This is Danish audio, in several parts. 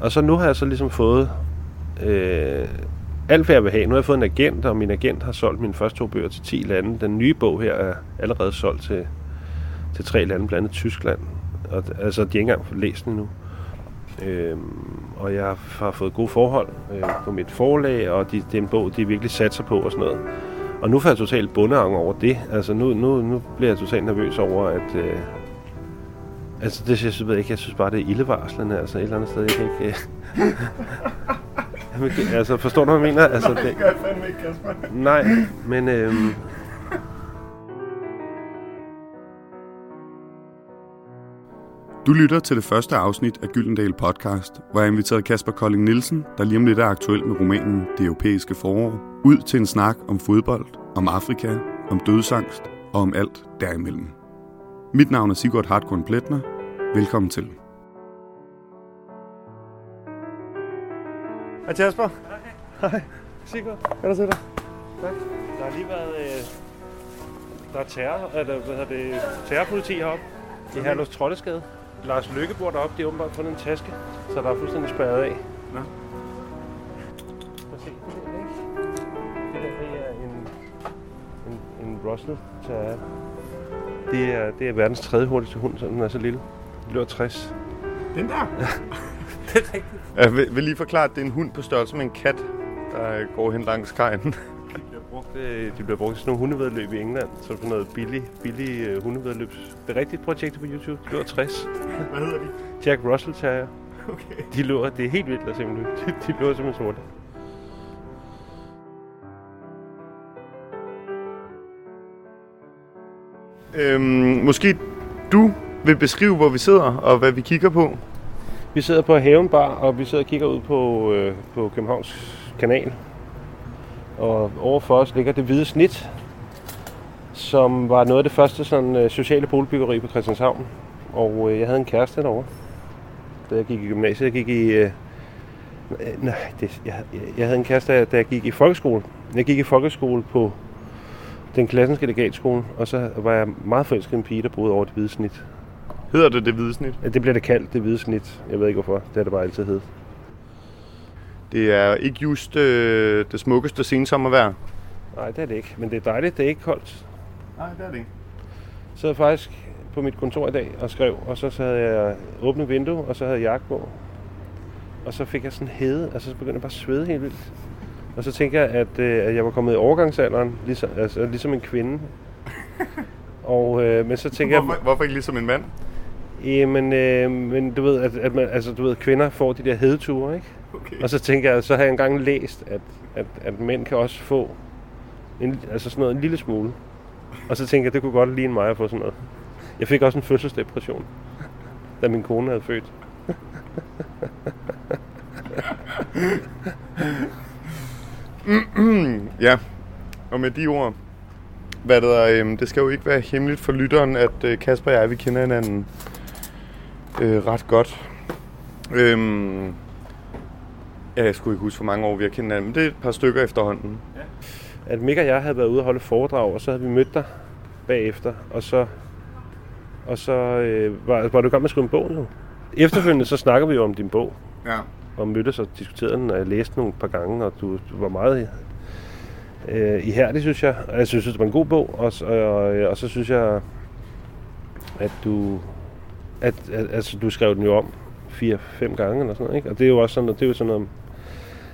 Og så nu har jeg så ligesom fået øh, alt, hvad jeg vil have. Nu har jeg fået en agent, og min agent har solgt mine første to bøger til 10 lande. Den nye bog her er allerede solgt til, til tre lande, blandt andet Tyskland. Og, altså, de har ikke engang læst den endnu. Øh, og jeg har fået gode forhold øh, på mit forlag, og de, det er en bog, de virkelig satser på og sådan noget. Og nu får jeg totalt bundeang over det. Altså nu, nu, nu bliver jeg totalt nervøs over, at... Øh, altså det jeg synes jeg ikke, jeg synes bare, det er ildevarslende. Altså et eller andet sted, jeg kan ikke... Øh, altså forstår du, hvad jeg mener? Altså, Nej, det gør jeg fandme ikke, Kasper. Nej, men... Øh, Du lytter til det første afsnit af Gyldendal Podcast, hvor jeg inviterede Kasper Kolding Nielsen, der lige om lidt er aktuel med romanen Det Europæiske Forår, ud til en snak om fodbold, om Afrika, om dødsangst og om alt derimellem. Mit navn er Sigurd Hartkorn Pletner. Velkommen til. Hej Kasper. Hej, Sigurd. Kan du se dig? Tak. Der har lige været... Øh, der er terror, eller, hvad hedder det, terrorpoliti heroppe i Herlufs Troldeskade. Lars Lykke bor deroppe, de har åbenbart fundet en taske, så der er fuldstændig spærret af. Nå. Prøv se, det der, ikke? Det der, det er en, en, en Russell Terrier. Det er, det er verdens tredje hurtigste hund, så den er så lille. Den løber 60. Den der? Det er rigtigt. Jeg vil, vil lige forklare, at det er en hund på størrelse med en kat, der går hen langs kajen. De bliver brugt, øh, de bliver brugt til sådan nogle hundevedløb i England, så for noget billig, billig uh, hundevedløb. Det er rigtigt projekt på YouTube. De løber 60. Hvad hedder de? Jack Russell Terrier. Okay. De løber, det er helt vildt at se dem. De, de løber simpelthen sorte. Øhm, måske du vil beskrive, hvor vi sidder og hvad vi kigger på. Vi sidder på Haven Bar, og vi sidder og kigger ud på, øh, på Københavns Kanal. Og overfor os ligger det hvide snit, som var noget af det første sådan, øh, sociale boligbyggeri på Christianshavn. Og øh, jeg havde en kæreste derovre, da jeg gik i gymnasiet. Jeg gik i... Øh, nej, det, jeg, jeg, havde en kæreste, da jeg gik i folkeskole. Jeg gik i folkeskole på den klassiske legatskole, og så var jeg meget forelsket en pige, der boede over det hvide snit. Hedder det det hvide snit? Ja, Det bliver det kaldt, det hvide snit. Jeg ved ikke hvorfor. Det har det bare altid hed. Det er ikke just øh, det smukkeste sensommervejr. Nej, det er det ikke. Men det er dejligt. Det er ikke koldt. Nej, det er det ikke. Så sad jeg faktisk på mit kontor i dag og skrev, og så havde jeg åbnet vindue, og så havde jeg jakke på. Og så fik jeg sådan hede, og så begyndte jeg bare at svede helt vildt. Og så tænkte jeg, at, øh, at jeg var kommet i overgangsalderen, ligesom, altså, ligesom en kvinde. og, øh, men så tænkte jeg, Hvorfor, hvorfor ikke ligesom en mand? Jamen, øh, men du ved, at, at man, altså, du ved, kvinder får de der hedeture, ikke? Okay. Og så tænker jeg, så har jeg engang læst, at, at, at mænd kan også få en, altså sådan noget, en lille smule. Og så tænker jeg, det kunne godt ligne mig at få sådan noget. Jeg fik også en fødselsdepression, da min kone havde født. Ja, og med de ord, hvad det, er, øhm, det skal jo ikke være hemmeligt for lytteren, at øh, Kasper og jeg, vi kender hinanden øh, ret godt. Øhm, ja, jeg skulle ikke huske, hvor mange år vi har kendt hinanden, men det er et par stykker efterhånden. At Mik og jeg havde været ude og holde foredrag, og så havde vi mødt dig bagefter, og så, og så øh, var, var du i gang med at skrive en bog nu. Efterfølgende så snakker vi jo om din bog, Ja. og mødtes og diskuterede den, og jeg læste den nogle par gange, og du, du var meget øh, ihærdig, synes jeg. Og jeg synes, det var en god bog, og, så- og, og så synes jeg, at du, at, at, altså, du skrev den jo om fire-fem gange eller sådan noget, ikke? Og det er jo også sådan, og det er jo sådan noget,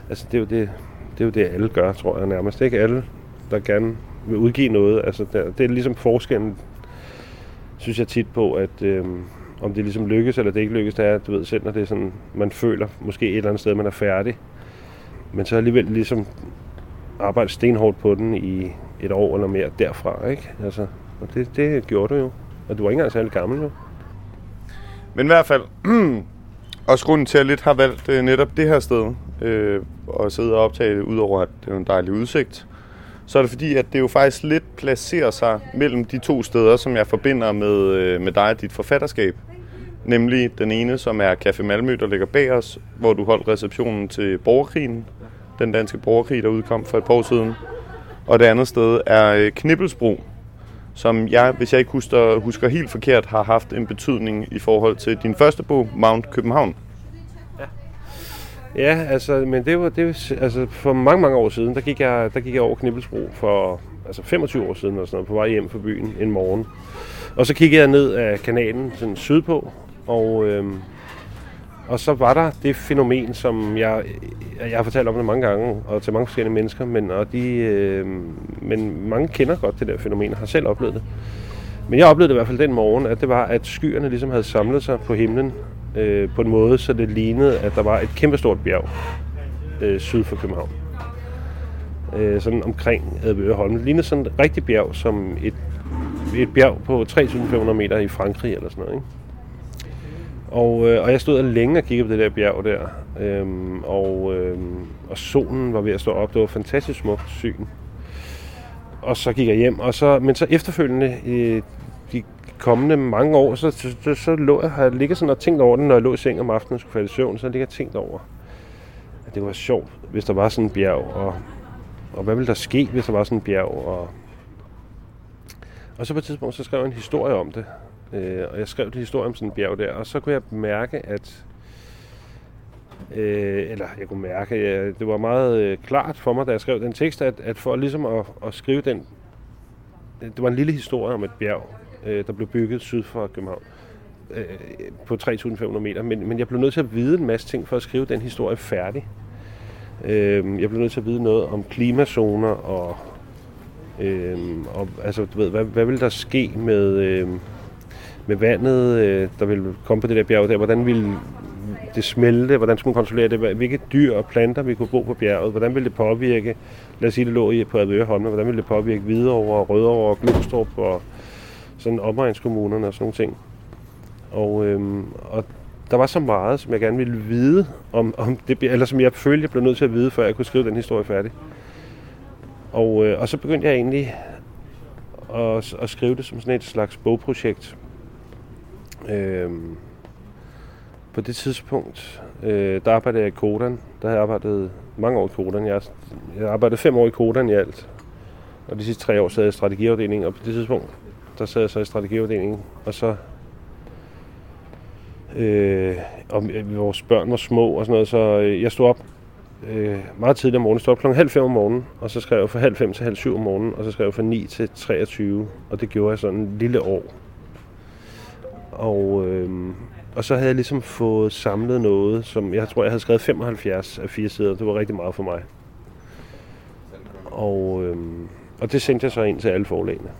altså det er jo det, det er jo det, alle gør, tror jeg nærmest. Ikke alle, der gerne vil udgive noget. Altså, det, det er ligesom forskellen, synes jeg tit på, at øh, om det ligesom lykkes, eller det ikke lykkes, det er, du ved selv, når det er sådan, man føler måske et eller andet sted, man er færdig. Men så alligevel ligesom arbejde stenhårdt på den i et år eller mere derfra, ikke? Altså, og det, det gjorde du jo. Og du var ikke engang særlig gammel jo. Men i hvert fald, også grunden til, at jeg lidt har valgt øh, netop det her sted, øh, og sidde og optage det, udover at det er en dejlig udsigt, så er det fordi, at det jo faktisk lidt placerer sig mellem de to steder, som jeg forbinder med, øh, med dig og dit forfatterskab. Nemlig den ene, som er Café Malmø, der ligger bag os, hvor du holdt receptionen til borgerkrigen, den danske borgerkrig, der udkom for et par år siden. Og det andet sted er øh, Knibbelsbro, som jeg, hvis jeg ikke husker, husker helt forkert, har haft en betydning i forhold til din første bog, Mount København. Ja, ja altså, men det var, det var altså, for mange, mange år siden, der gik jeg, der gik jeg over Knibbelsbro for altså 25 år siden, og sådan noget, på vej hjem fra byen en morgen. Og så kiggede jeg ned af kanalen sådan sydpå, og, øhm, og så var der det fænomen, som jeg, jeg har fortalt om det mange gange, og til mange forskellige mennesker, men, og de, øh, men mange kender godt det der fænomen, og har selv oplevet det. Men jeg oplevede det i hvert fald den morgen, at det var, at skyerne ligesom havde samlet sig på himlen øh, på en måde, så det lignede, at der var et kæmpestort bjerg øh, syd for København. Øh, sådan omkring Advøreholm. Det lignede sådan et rigtigt bjerg, som et, et bjerg på 3.500 meter i Frankrig eller sådan noget. Ikke? Og, øh, og jeg stod længe og kiggede på det der bjerg der, øhm, og, øhm, og solen var ved at stå op. Det var fantastisk smukt syn. Og så gik jeg hjem, og så, men så efterfølgende, øh, de kommende mange år, så, så, så, så lå jeg, har jeg ligget sådan og tænkt over det, når jeg lå i seng om aftenen og skulle falde i søvn, så ligger jeg tænkt over, at det var sjovt, hvis der var sådan en bjerg, og, og hvad ville der ske, hvis der var sådan en bjerg, og, og så på et tidspunkt, så skrev jeg en historie om det, øh, og jeg skrev en historie om sådan en bjerg der, og så kunne jeg mærke, at øh, eller jeg kunne mærke, at det var meget øh, klart for mig, da jeg skrev den tekst, at, at for ligesom at, at skrive den, det var en lille historie om et bjerg, øh, der blev bygget syd for København øh, på 3.500 meter. Men, men jeg blev nødt til at vide en masse ting for at skrive den historie færdig. Øh, jeg blev nødt til at vide noget om klimazoner og, øh, og altså, du ved, hvad, hvad vil der ske med, øh, med vandet, øh, der ville komme på det der bjerg der? Hvordan ville det smelte? Hvordan skulle man kontrollere det? Hvilke dyr og planter vi kunne bo på bjerget? Hvordan ville det påvirke, lad os sige, det lå i på Adøreholm, hvordan ville det påvirke Hvidovre, Rødovre og Glostrup og sådan omegnskommunerne og sådan nogle ting. Og, øhm, og der var så meget, som jeg gerne ville vide om, om det, eller som jeg følte, jeg blev nødt til at vide, før jeg kunne skrive den historie færdig. Og, øh, og så begyndte jeg egentlig at, at skrive det som sådan et slags bogprojekt. Øhm, på det tidspunkt, øh, der arbejdede jeg i Kodan. Der har jeg arbejdet mange år i Kodan. Jeg, jeg arbejdede fem år i Kodan i alt. Og de sidste tre år sad jeg i strategiafdelingen, og på det tidspunkt, der sad jeg så i strategiafdelingen, og så øh, og øh, vores børn var små og sådan noget, så øh, jeg stod op øh, meget tidligt om morgenen. Jeg stod op klokken halv fem om morgenen, og så skrev jeg fra halv fem til halv syv om morgenen, og så skrev jeg fra 9 til 23, og det gjorde jeg sådan en lille år. Og, øh, og så havde jeg ligesom fået samlet noget, som jeg tror, jeg havde skrevet 75 af fire sider. Det var rigtig meget for mig. Og, øh, og det sendte jeg så ind til alle forlagene.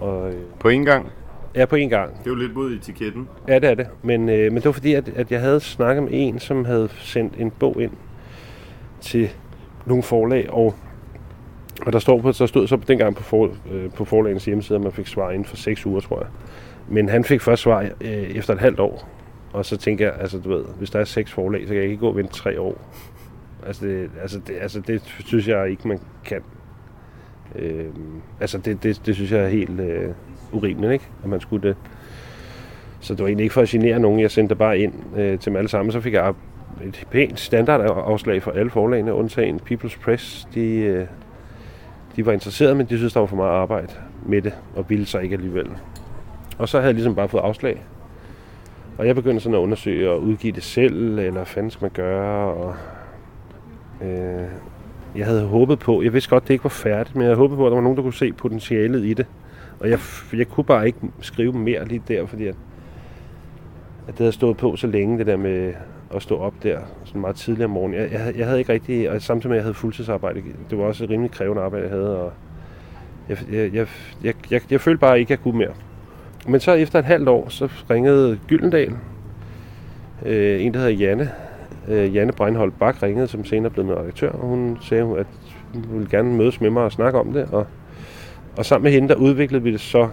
Og, øh, På en gang? Ja, på en gang. Det er jo lidt mod etiketten. Ja, det er det. Men, øh, men det var fordi, at, at jeg havde snakket med en, som havde sendt en bog ind til nogle forlag, og, og der, står på, der stod så dengang på, for, øh, på forlagens hjemmeside, at man fik svar inden for 6 uger, tror jeg. Men han fik først svar øh, efter et halvt år. Og så tænker jeg, altså du ved, hvis der er seks forlag, så kan jeg ikke gå og vente tre år. Altså det, altså det, altså det synes jeg ikke, man kan. Øh, altså det, det, det synes jeg er helt øh, urimeligt, ikke? At man skulle det. Så det var egentlig ikke for at genere nogen. Jeg sendte bare ind øh, til dem alle sammen. Så fik jeg et pænt standardafslag for alle forlagene, undtagen People's Press. De, øh, de var interesserede, men de synes, der var for meget arbejde med det, og ville sig ikke alligevel. Og så havde jeg ligesom bare fået afslag. Og jeg begyndte sådan at undersøge og udgive det selv, eller hvad fanden skal man gøre, og øh, jeg havde håbet på, jeg vidste godt, det ikke var færdigt, men jeg havde håbet på, at der var nogen, der kunne se potentialet i det. Og jeg, jeg kunne bare ikke skrive mere lige der, fordi at, at det havde stået på så længe, det der med at stå op der, sådan meget tidligere om morgenen. Jeg, jeg, jeg havde ikke rigtig, og samtidig med, at jeg havde fuldtidsarbejde, det var også et rimelig krævende arbejde, jeg havde, og jeg, jeg, jeg, jeg, jeg, jeg følte bare ikke, at jeg kunne mere. Men så efter et halvt år, så ringede Gyldendal, øh, en der hedder Janne, øh, Janne Breinholt Bak ringede, som senere blev med redaktør, og hun sagde, at hun ville gerne mødes med mig og snakke om det, og, og sammen med hende, der udviklede vi det så,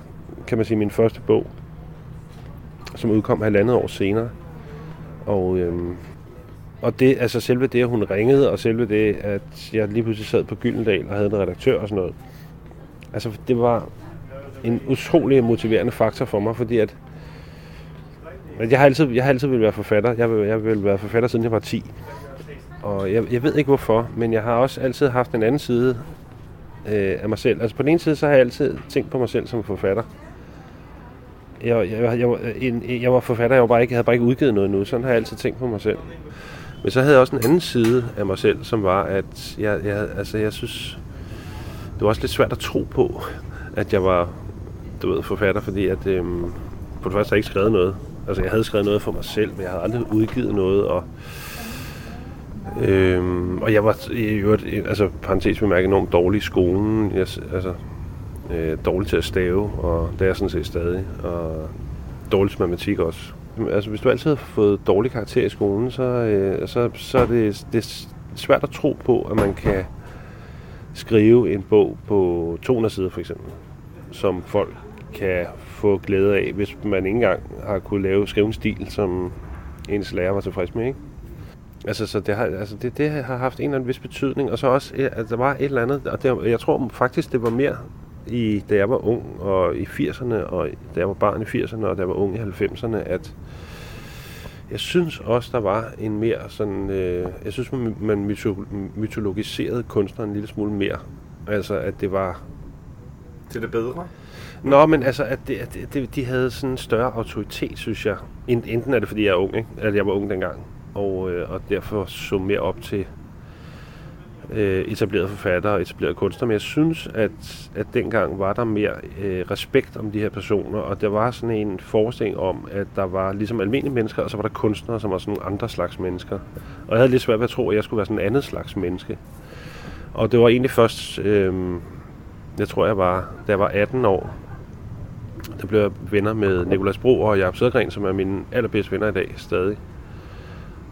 kan man sige, min første bog, som udkom halvandet år senere. Og, øhm, og det, altså selve det, at hun ringede, og selve det, at jeg lige pludselig sad på Gyldendal og havde en redaktør og sådan noget, altså det var en utrolig motiverende faktor for mig, fordi at, at jeg har altid, jeg har altid vil være forfatter. Jeg vil, jeg vil være forfatter, siden jeg var 10. Og jeg, jeg ved ikke hvorfor, men jeg har også altid haft en anden side øh, af mig selv. Altså på den ene side, så har jeg altid tænkt på mig selv som forfatter. Jeg, jeg, jeg, jeg, en, jeg var forfatter, jeg, var bare ikke, jeg havde bare ikke udgivet noget nu. Sådan har jeg altid tænkt på mig selv. Men så havde jeg også en anden side af mig selv, som var, at jeg, jeg, altså, jeg synes, det var også lidt svært at tro på, at jeg var du ved, forfatter, fordi at, øhm, på det første har jeg ikke skrevet noget. Altså jeg havde skrevet noget for mig selv, men jeg havde aldrig udgivet noget, og Øhm, og jeg var i øvrigt, altså parentes bemærket, enormt dårlig i skolen. Jeg, altså, øh, dårlig til at stave, og det er jeg sådan set stadig. Og dårlig til matematik også. Altså, hvis du altid har fået dårlig karakter i skolen, så, øh, så, så er det, det er svært at tro på, at man kan skrive en bog på 200 sider for eksempel, som folk kan få glæde af, hvis man ikke engang har kunne lave skrive en stil, som ens lærer var tilfreds med, ikke? Altså, så det har, altså det, det har haft en eller anden vis betydning, og så også, at altså, der var et eller andet, og det, jeg tror faktisk, det var mere i, da jeg var ung, og i 80'erne, og da jeg var barn i 80'erne, og da jeg var ung i 90'erne, at jeg synes også, der var en mere sådan, øh, jeg synes, man, man mytologiserede kunstneren en lille smule mere. Altså, at det var... Til det bedre? Nå, men altså, at, det, at det, de havde sådan en større autoritet, synes jeg. Enten er det, fordi jeg er ung, ikke? At jeg var ung dengang og, øh, og derfor så mere op til øh, etablerede forfattere og etablerede kunstnere. Men jeg synes, at, at dengang var der mere øh, respekt om de her personer, og der var sådan en forestilling om, at der var ligesom almindelige mennesker, og så var der kunstnere, som var sådan nogle andre slags mennesker. Og jeg havde lidt svært ved at tro, at jeg skulle være sådan en andet slags menneske. Og det var egentlig først, øh, jeg tror jeg var, da jeg var 18 år, der blev jeg venner med Nikolas Bro og Jacob Sødergren, som er mine allerbedste venner i dag stadig.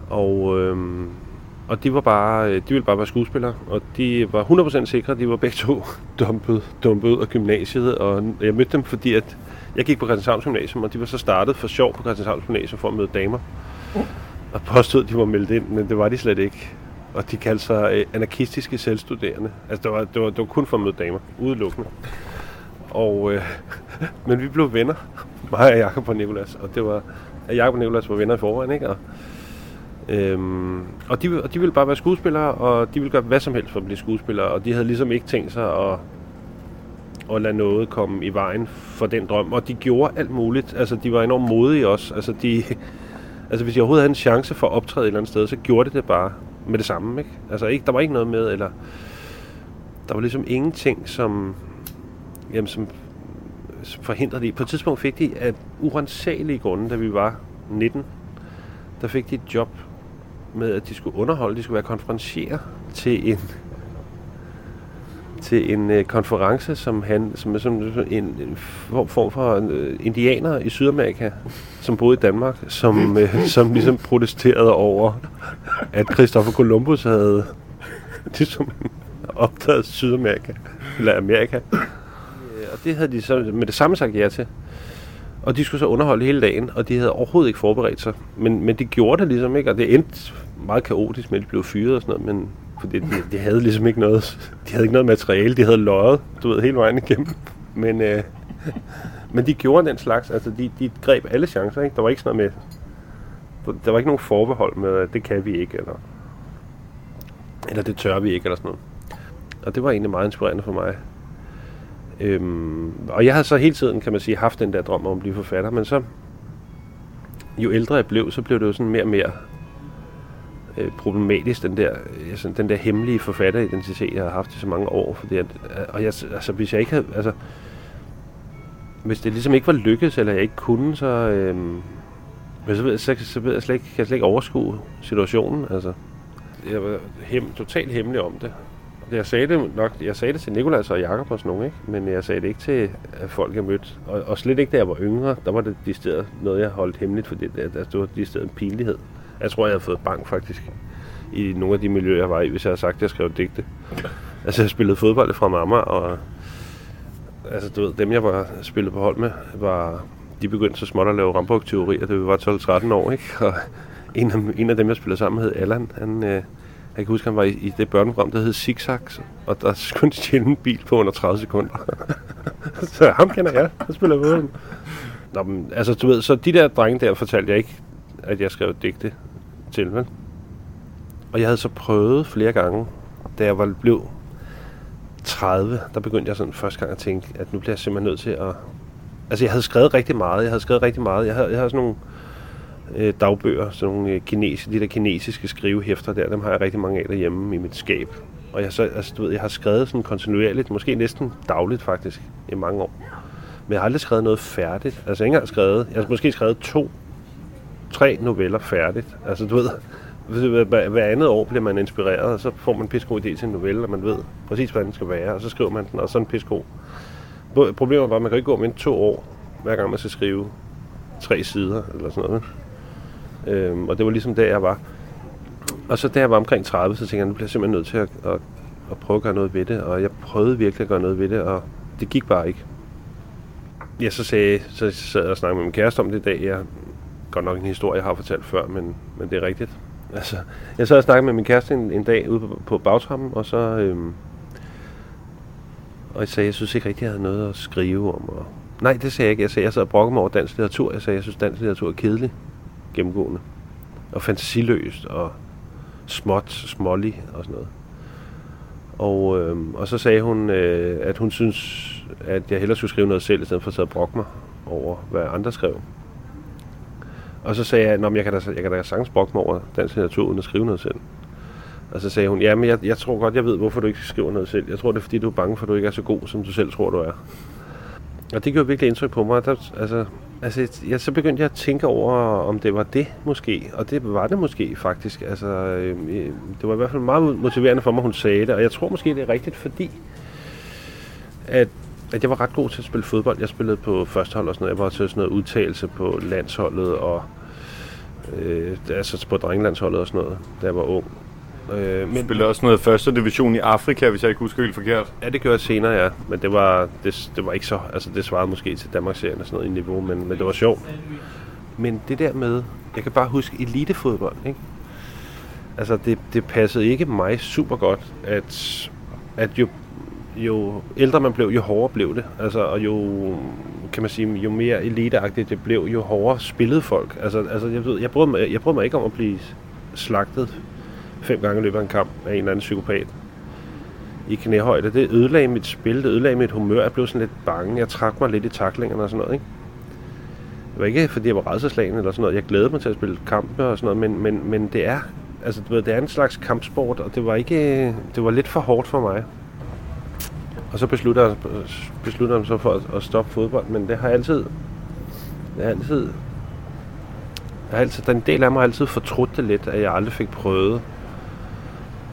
Og, øh, og de var bare, øh, de ville bare være skuespillere, og de var 100% sikre, de var begge to dumpet, dumpet ud af gymnasiet, og jeg mødte dem, fordi at jeg gik på Christianshavns Gymnasium, og de var så startet for sjov på Christianshavns Gymnasium for at møde damer. Og påstod, at de var meldt ind, men det var de slet ikke. Og de kaldte sig øh, anarkistiske selvstuderende. Altså, det var, det var, det var kun for at møde damer, udelukkende. Og, øh, men vi blev venner, mig og Jakob og Nikolas, og det var, Jakob og Nikolas var venner i forvejen, ikke? Og, Øhm, og, de, og de ville bare være skuespillere, og de ville gøre hvad som helst for at blive skuespillere, og de havde ligesom ikke tænkt sig at, at lade noget komme i vejen for den drøm, og de gjorde alt muligt. Altså, de var enormt modige også. Altså, de, altså hvis de overhovedet havde en chance for at optræde et eller andet sted, så gjorde de det bare med det samme, ikke? Altså, ikke, der var ikke noget med, eller der var ligesom ingenting, som, jamen, som forhindrede de. På et tidspunkt fik de af urensagelige grunde, da vi var 19, der fik de et job med, at de skulle underholde, de skulle være konferencier til en til en øh, konference, som han, som som en, en form for øh, indianere i Sydamerika, som boede i Danmark, som, øh, som ligesom protesterede over, at Christopher Columbus havde ligesom opdaget Sydamerika, eller Amerika. Og det havde de så med det samme sagt ja til. Og de skulle så underholde hele dagen, og de havde overhovedet ikke forberedt sig. Men, men de gjorde det ligesom ikke, og det endte meget kaotisk med, at de blev fyret og sådan noget, men fordi de, de havde ligesom ikke noget, de havde ikke noget materiale, de havde løjet, du ved, hele vejen igennem. Men, øh, men de gjorde den slags, altså de, de greb alle chancer, ikke? Der var ikke sådan noget med, der var ikke nogen forbehold med, at det kan vi ikke, eller, eller det tør vi ikke, eller sådan noget. Og det var egentlig meget inspirerende for mig. Øhm, og jeg havde så hele tiden, kan man sige, haft den der drøm om at blive forfatter, men så, jo ældre jeg blev, så blev det jo sådan mere og mere øh, problematisk, den der, altså, den der hemmelige forfatteridentitet, jeg har haft i så mange år. Fordi at, øh, og jeg, altså, hvis jeg ikke havde, altså, hvis det ligesom ikke var lykkedes, eller jeg ikke kunne, så, øh, så, ved, så, så ved jeg slet ikke, kan jeg slet ikke overskue situationen. Altså, jeg var hem, totalt hemmelig om det. Jeg sagde det nok, jeg sagde det til Nikolas og Jakob og sådan nogen, ikke? men jeg sagde det ikke til at folk, jeg mødte. Og, og slet ikke, da jeg var yngre, der var det de steder noget, jeg holdt hemmeligt, fordi det, der, det var de steder en pinlighed. Jeg tror, jeg havde fået bank faktisk i nogle af de miljøer, jeg var i, hvis jeg havde sagt, at jeg skrev digte. Altså, jeg spillede fodbold fra mamma, og altså, du ved, dem jeg var spillet på hold med, var, de begyndte så småt at lave rambok-teorier, da vi var 12-13 år, ikke? Og en af, en af dem, jeg spillede sammen med, hed Allan, han, øh, jeg kan huske, han var i, i det børneprogram, der hed Zigzag, og der skulle stjæle en bil på under 30 sekunder. så ham kender jeg, han spiller fodbold. Nå, men, altså, du ved, så de der drenge der fortalte jeg ikke, at jeg skrev digte til, vel? Og jeg havde så prøvet flere gange, da jeg var blev 30, der begyndte jeg sådan første gang at tænke, at nu bliver jeg simpelthen nødt til at... Altså, jeg havde skrevet rigtig meget. Jeg havde skrevet rigtig meget. Jeg havde, jeg havde sådan nogle øh, dagbøger, sådan nogle øh, kinesiske, de der kinesiske skrivehæfter der, dem har jeg rigtig mange af derhjemme i mit skab. Og jeg, så, altså, du ved, jeg har skrevet sådan kontinuerligt, måske næsten dagligt faktisk, i mange år. Men jeg har aldrig skrevet noget færdigt. Altså, jeg har ikke engang skrevet, jeg har måske skrevet to, tre noveller færdigt. Altså, du ved, hver, andet år bliver man inspireret, og så får man en pissegod idé til en novelle, og man ved præcis, hvordan den skal være, og så skriver man den, og så en pisko. pissegod. Problemet var, at man kan ikke gå med to år, hver gang man skal skrive tre sider, eller sådan noget. Øhm, og det var ligesom der, jeg var. Og så da jeg var omkring 30, så tænkte jeg, nu bliver jeg simpelthen nødt til at, at, at prøve at gøre noget ved det. Og jeg prøvede virkelig at gøre noget ved det, og det gik bare ikke. Ja, så, sagde, så sad jeg og snakkede med min kæreste om det i dag. Jeg, godt nok en historie, jeg har fortalt før, men, men det er rigtigt. Altså, jeg sad og snakkede med min kæreste en, en dag ude på, på bagtrappen, og så... Øhm, og jeg sagde, jeg synes ikke rigtig, jeg havde noget at skrive om. Og, nej, det sagde jeg ikke. Jeg sagde, jeg sad og brokkede mig over dansk litteratur. Jeg sagde, jeg synes, dansk litteratur er kedelig gennemgående. Og fantasiløst, og småt, smålig og sådan noget. Og, øh, og så sagde hun, øh, at hun synes, at jeg hellere skulle skrive noget selv, i stedet for at sidde og brokke mig over, hvad andre skrev. Og så sagde jeg, at jeg kan da, jeg kan da sagtens brokke mig over dansk litteratur, uden at skrive noget selv. Og så sagde hun, ja, men jeg, jeg tror godt, jeg ved, hvorfor du ikke skriver noget selv. Jeg tror, det er, fordi du er bange for, at du ikke er så god, som du selv tror, du er. Og det gjorde virkelig indtryk på mig. Der, altså, altså, jeg, så begyndte jeg at tænke over, om det var det måske. Og det var det måske faktisk. Altså, øhm, øh, det var i hvert fald meget motiverende for mig, hun sagde det. Og jeg tror måske, det er rigtigt, fordi at, at jeg var ret god til at spille fodbold. Jeg spillede på førstehold og sådan noget. Jeg var til sådan noget udtalelse på landsholdet og øh, altså på drengelandsholdet og sådan noget, da jeg var ung. Øh, men, spillede også noget første division i Afrika, hvis jeg ikke husker helt forkert. Ja, det gjorde jeg senere, ja. Men det var, det, det var ikke så... Altså, det svarede måske til Danmarks-serien og sådan noget i niveau, men, men det var sjovt. Men det der med... Jeg kan bare huske elitefodbold, ikke? Altså, det, det passede ikke mig super godt, at, at jo, jo ældre man blev, jo hårdere blev det. Altså, og jo, kan man sige, jo mere eliteagtigt det blev, jo hårdere spillede folk. Altså, altså jeg, ved, jeg, brød mig, jeg brød mig ikke om at blive slagtet fem gange i løbet af en kamp af en eller anden psykopat i knæhøjde. Det ødelagde mit spil, det ødelagde mit humør. Jeg blev sådan lidt bange. Jeg trak mig lidt i taklingerne og sådan noget, ikke? Det var ikke, fordi jeg var redselslagen eller sådan noget. Jeg glædede mig til at spille kampe og sådan noget, men, men, men det er, altså, du ved, det er en slags kampsport, og det var ikke, det var lidt for hårdt for mig. Og så besluttede jeg, besluttede jeg så for at, at stoppe fodbold, men det har altid, det har altid, jeg har altid, den del af mig har altid fortrudt det lidt, at jeg aldrig fik prøvet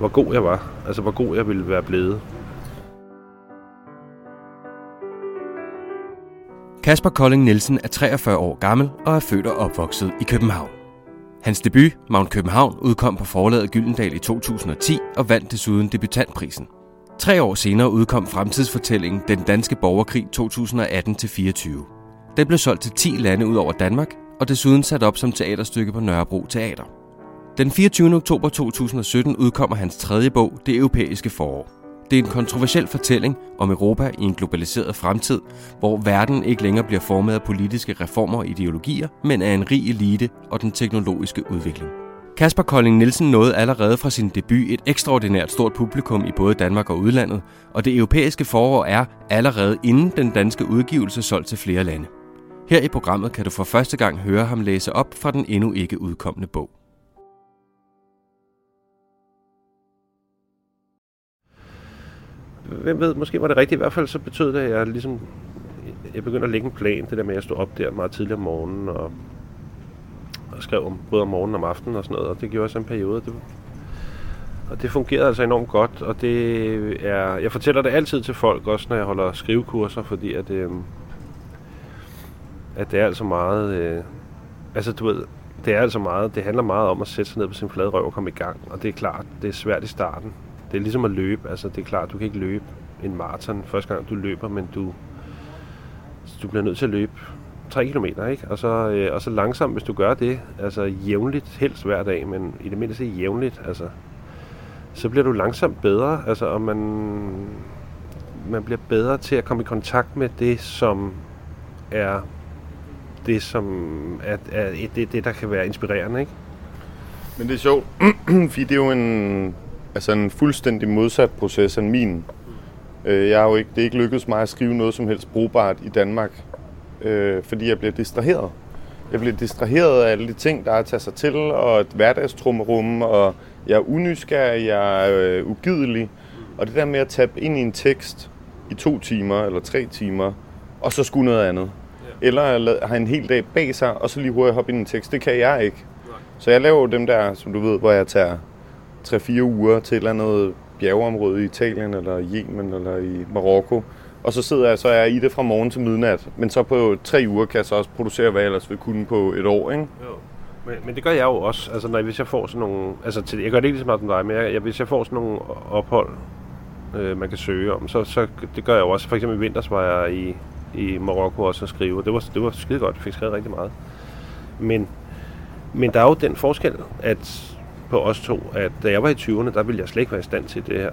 hvor god jeg var. Altså, hvor god jeg ville være blevet. Kasper Kolding Nielsen er 43 år gammel og er født og opvokset i København. Hans debut, Mount København, udkom på forlaget Gyldendal i 2010 og vandt desuden debutantprisen. Tre år senere udkom fremtidsfortællingen Den Danske Borgerkrig 2018-24. Den blev solgt til 10 lande ud over Danmark, og desuden sat op som teaterstykke på Nørrebro Teater. Den 24. oktober 2017 udkommer hans tredje bog, Det europæiske forår. Det er en kontroversiel fortælling om Europa i en globaliseret fremtid, hvor verden ikke længere bliver formet af politiske reformer og ideologier, men af en rig elite og den teknologiske udvikling. Kasper Kolding Nielsen nåede allerede fra sin debut et ekstraordinært stort publikum i både Danmark og udlandet, og det europæiske forår er allerede inden den danske udgivelse solgt til flere lande. Her i programmet kan du for første gang høre ham læse op fra den endnu ikke udkommende bog. Hvem ved, måske var det rigtigt. I hvert fald så betød det, at jeg ligesom, jeg begyndte at lægge en plan, det der med, at jeg stod op der meget tidligt om morgenen, og, og skrev om, både om morgenen og om aftenen og sådan noget, og det gjorde jeg så en periode. Det, og det fungerede altså enormt godt, og det er, jeg fortæller det altid til folk, også når jeg holder skrivekurser, fordi at, øh, at det er altså meget, øh, altså du ved, det er altså meget, det handler meget om at sætte sig ned på sin flade røv og komme i gang, og det er klart, det er svært i starten, det er ligesom at løbe. Altså, det er klart, du kan ikke løbe en maraton første gang, du løber, men du, du bliver nødt til at løbe 3 km, ikke? Og så, øh, og så langsomt, hvis du gør det, altså jævnligt, helst hver dag, men i det mindste jævnligt, altså, så bliver du langsomt bedre, altså, og man, man bliver bedre til at komme i kontakt med det, som er det, som er, er det, det, der kan være inspirerende, ikke? Men det er sjovt, fordi det er jo en, altså en fuldstændig modsat proces end min. Øh, jeg har jo ikke, det er ikke lykkedes mig at skrive noget som helst brugbart i Danmark, øh, fordi jeg bliver distraheret. Jeg bliver distraheret af alle de ting, der er at tage sig til, og et hverdagstrummerum, og jeg er unysgerrig, jeg er øh, ugidelig. Og det der med at tabe ind i en tekst i to timer eller tre timer, og så skulle noget andet. Ja. Eller har en hel dag bag sig, og så lige hurtigt hoppe ind i en tekst. Det kan jeg ikke. Nej. Så jeg laver dem der, som du ved, hvor jeg tager 3-4 uger til et eller andet bjergeområde i Italien, eller i Yemen, eller i Marokko. Og så sidder jeg, så er jeg i det fra morgen til midnat. Men så på tre uger kan jeg så også producere, hvad jeg ellers vil kunne på et år, ikke? Jo. Men, men det gør jeg jo også. Altså, når, hvis jeg får sådan nogle... Altså, til, jeg gør det ikke lige så meget som dig, men jeg, jeg, hvis jeg får sådan nogle ophold, øh, man kan søge om, så, så det gør jeg jo også. For eksempel i vinters var jeg i, i Marokko også at skrive. Det var, det var skide godt. Jeg fik skrevet rigtig meget. Men, men der er jo den forskel, at på os to, at da jeg var i 20'erne, der ville jeg slet ikke være i stand til det her.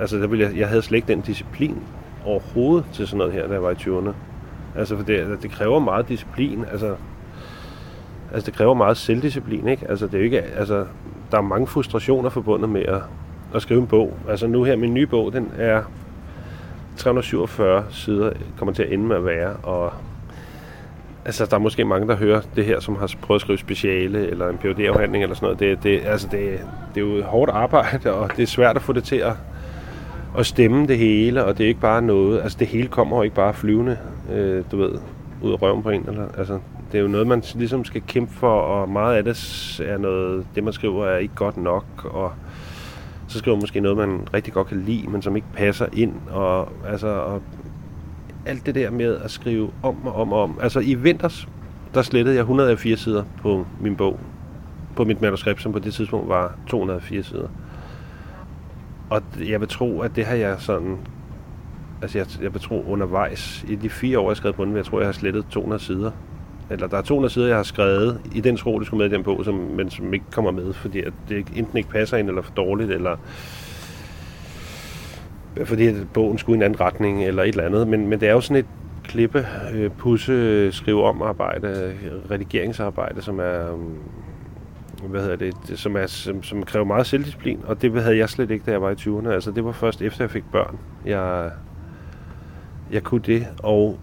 Altså, der ville jeg, jeg havde slet ikke den disciplin overhovedet til sådan noget her, da jeg var i 20'erne. Altså, for det, det kræver meget disciplin. Altså, altså, det kræver meget selvdisciplin, ikke? Altså, det er jo ikke, altså, der er mange frustrationer forbundet med at, at skrive en bog. Altså, nu her, min nye bog, den er 347 sider, kommer til at ende med at være, og altså, der er måske mange, der hører det her, som har prøvet at skrive speciale, eller en phd afhandling eller sådan noget. Det, det, altså, det, det er jo et hårdt arbejde, og det er svært at få det til at, at stemme det hele, og det er ikke bare noget, altså det hele kommer jo ikke bare flyvende, øh, du ved, ud af røven på en, eller, altså, det er jo noget, man ligesom skal kæmpe for, og meget af det er noget, det man skriver er ikke godt nok, og så skriver man måske noget, man rigtig godt kan lide, men som ikke passer ind, og altså, og alt det der med at skrive om og om og om. Altså i vinters, der slettede jeg 104 sider på min bog, på mit manuskript, som på det tidspunkt var 204 sider. Og jeg vil tro, at det har jeg sådan... Altså jeg, jeg vil tro undervejs, i de fire år, jeg har skrevet på den, jeg tror, jeg har slettet 200 sider. Eller der er 200 sider, jeg har skrevet i den tro, det skulle med i den bog, som, men som ikke kommer med, fordi at det enten ikke passer ind, eller for dårligt, eller fordi at bogen skulle i en anden retning, eller et eller andet. Men, men det er jo sådan et klippe, øh, pusse, skrive om arbejde, redigeringsarbejde, som er mm, hvad hedder det, som, er, som, som kræver meget selvdisciplin, og det havde jeg slet ikke, da jeg var i 20'erne. Altså, det var først efter, jeg fik børn, jeg, jeg kunne det. Og,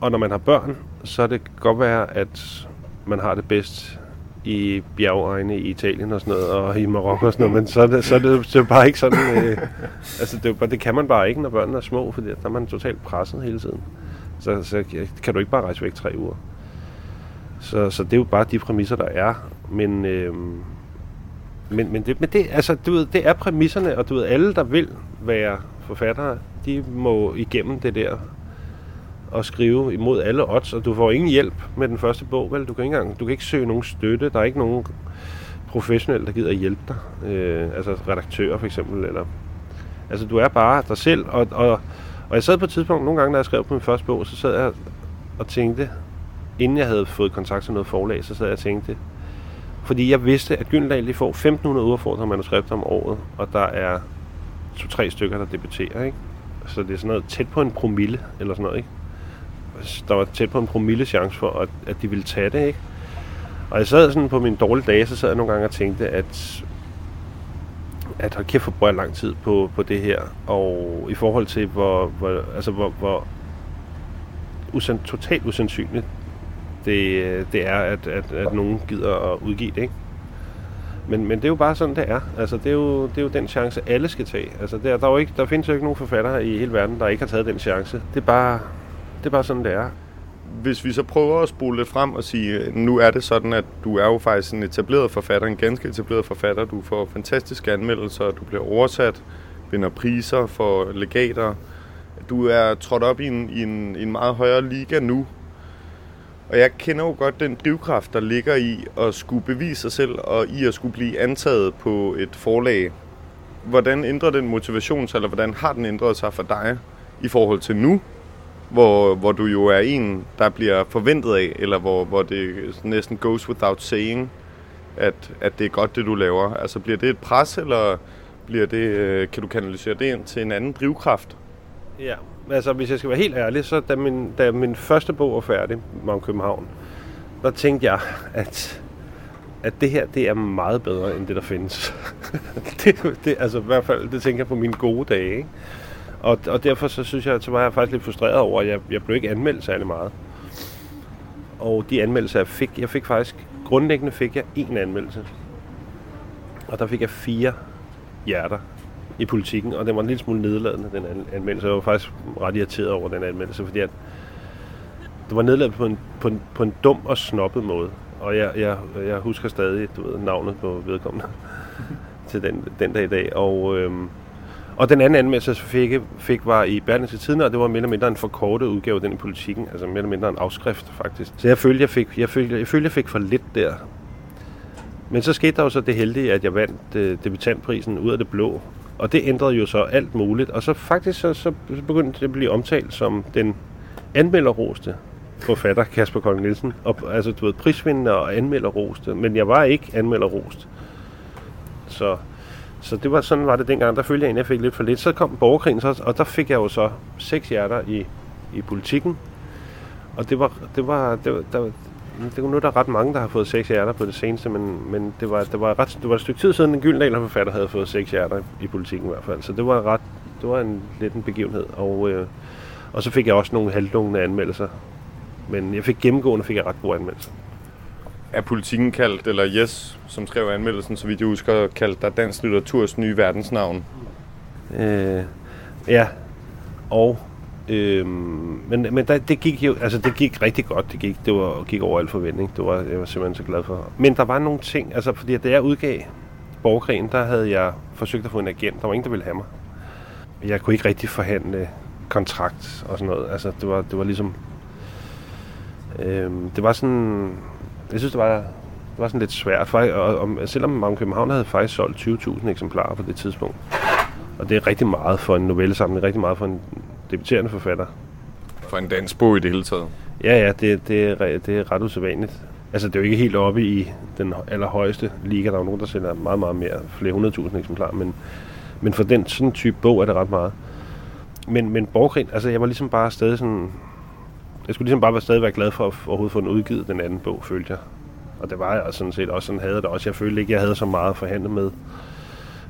og når man har børn, så er det godt være, at man har det bedst i bjergegne i Italien og sådan noget, og i Marokko og sådan noget, men så er det, så er det, så er det bare ikke sådan, øh, altså det, det kan man bare ikke, når børnene er små, fordi der er man totalt presset hele tiden. Så, så kan du ikke bare rejse væk tre uger. Så, så det er jo bare de præmisser, der er. Men, øh, men, men, det, men det, altså, du ved, det er præmisserne, og du ved, alle, der vil være forfattere, de må igennem det der og skrive imod alle odds, og du får ingen hjælp med den første bog, vel? Du kan ikke, engang, du kan ikke søge nogen støtte, der er ikke nogen professionel, der gider at hjælpe dig. Øh, altså redaktører for eksempel, eller... Altså, du er bare dig selv, og, og, og jeg sad på et tidspunkt, nogle gange, da jeg skrev på min første bog, så sad jeg og tænkte, inden jeg havde fået kontakt til noget forlag, så sad jeg og tænkte, fordi jeg vidste, at Gyldendal får 1500 udfordrende manuskripter om året, og der er to-tre stykker, der debuterer, ikke? Så det er sådan noget tæt på en promille, eller sådan noget, ikke? Der var tæt på en promille chance for, at, at de ville tage det, ikke? Og jeg sad sådan på mine dårlige dage, så sad jeg nogle gange og tænkte, at at hold kæft, for lang tid på, på det her. Og i forhold til, hvor, hvor, altså, hvor, hvor usand, totalt usandsynligt det, det er, at, at, at nogen gider at udgive det, ikke? Men, men det er jo bare sådan, det er. Altså, det er jo, det er jo den chance, alle skal tage. Altså, der, der, er jo ikke, der findes jo ikke nogen forfattere i hele verden, der ikke har taget den chance. Det er bare, det er bare sådan, det er. Hvis vi så prøver at spole lidt frem og sige, nu er det sådan, at du er jo faktisk en etableret forfatter, en ganske etableret forfatter. Du får fantastiske anmeldelser, du bliver oversat, vinder priser for legater. Du er trådt op i en, i en, i en meget højere liga nu, og jeg kender jo godt den drivkraft, der ligger i at skulle bevise sig selv, og i at skulle blive antaget på et forlag. Hvordan ændrer den motivation sig, eller hvordan har den ændret sig for dig i forhold til nu, hvor, hvor du jo er en, der bliver forventet af, eller hvor, hvor det næsten goes without saying, at, at det er godt, det du laver. Altså bliver det et pres, eller bliver det, øh, kan du kanalisere det ind til en anden drivkraft? Ja, altså hvis jeg skal være helt ærlig, så da min, da min første bog var færdig, om København, der tænkte jeg, at, at det her, det er meget bedre end det, der findes. det, det, altså i hvert fald, det tænker jeg på mine gode dage, ikke? Og, og derfor så synes jeg, så var jeg faktisk lidt frustreret over, at jeg, jeg blev ikke anmeldt særlig meget. Og de anmeldelser, jeg fik, jeg fik faktisk, grundlæggende fik jeg en anmeldelse. Og der fik jeg fire hjerter i politikken, og den var en lille smule nedladende, den anmeldelse. Jeg var faktisk ret irriteret over den anmeldelse, fordi at det var nedladende på en, på en, på en dum og snobbet måde. Og jeg, jeg, jeg husker stadig du ved, navnet på vedkommende til den, den dag i dag. Og, øhm, og den anden anmeldelse, jeg fik, fik var i Berlingske Tiden, og det var mere eller mindre en forkortet udgave af den i politikken. Altså mere eller mindre en afskrift, faktisk. Så jeg følte, jeg fik, jeg følte, jeg, følte, jeg fik for lidt der. Men så skete der jo så det heldige, at jeg vandt øh, debutantprisen ud af det blå. Og det ændrede jo så alt muligt. Og så faktisk så, så begyndte det at blive omtalt som den anmelderroste forfatter Kasper Kolding Nielsen. Og, altså, du ved, prisvindende og anmelderroste. Men jeg var ikke anmelderrost. Så, så det var sådan var det dengang. Der følte jeg at jeg fik lidt for lidt. Så kom borgerkrigen, så, og der fik jeg jo så seks hjerter i, i politikken. Og det var, det var, det var, der, det er nu der er ret mange, der har fået seks hjerter på det seneste, men, men det, var, det, var ret, det var et stykke tid siden, en Gyldendal forfatter havde fået seks hjerter i politikken i hvert fald. Så det var ret, det var en lidt en begivenhed. Og, øh, og så fik jeg også nogle halvdungne anmeldelser. Men jeg fik gennemgående fik jeg ret gode anmeldelser. Er politikken kaldt, eller Yes, som skrev anmeldelsen, så vidt jeg husker, kaldt der Dansk Litteraturs nye verdensnavn? Øh, ja, og Øhm, men men der, det gik jo, altså det gik rigtig godt. Det gik, det var, gik over al forventning. Det var jeg var simpelthen så glad for. Men der var nogle ting, altså fordi da jeg udgav borgerkrigen, der havde jeg forsøgt at få en agent. Der var ingen, der ville have mig. Jeg kunne ikke rigtig forhandle kontrakt og sådan noget. Altså det var, det var ligesom... Øhm, det var sådan... Jeg synes, det var, det var sådan lidt svært. For, og, og, selvom Magne København havde faktisk solgt 20.000 eksemplarer på det tidspunkt. Og det er rigtig meget for en novellesamling, rigtig meget for en debuterende forfatter. For en dansk bog i det hele taget? Ja, ja, det, det, er, det er ret usædvanligt. Altså, det er jo ikke helt oppe i den allerhøjeste liga. Der er jo nogen, der sælger meget, meget mere, flere hundredtusind eksemplarer, men, men for den sådan type bog er det ret meget. Men, men borgerkrig, altså jeg var ligesom bare stadig sådan... Jeg skulle ligesom bare være stadig være glad for at overhovedet få den udgivet, den anden bog, følte jeg. Og det var jeg sådan set også, sådan havde det også. Jeg følte ikke, jeg havde så meget at forhandle med.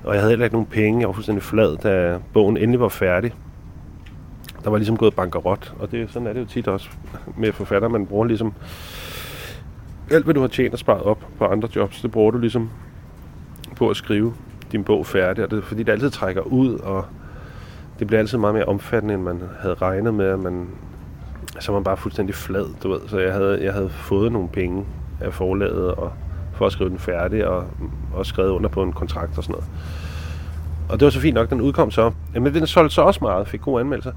Og jeg havde heller ikke nogen penge. Jeg var fuldstændig flad, da bogen endelig var færdig der var ligesom gået bankerot, og det, sådan er det jo tit også med forfatter. Man bruger ligesom alt, hvad du har tjent og sparet op på andre jobs, det bruger du ligesom på at skrive din bog færdig, og det er fordi, det altid trækker ud, og det bliver altid meget mere omfattende, end man havde regnet med, at man, så var man bare fuldstændig flad, du ved. Så jeg havde, jeg havde fået nogle penge af forlaget, og for at skrive den færdig, og, og skrevet under på en kontrakt og sådan noget. Og det var så fint nok, den udkom så. Men den solgte så også meget, fik gode anmeldelser.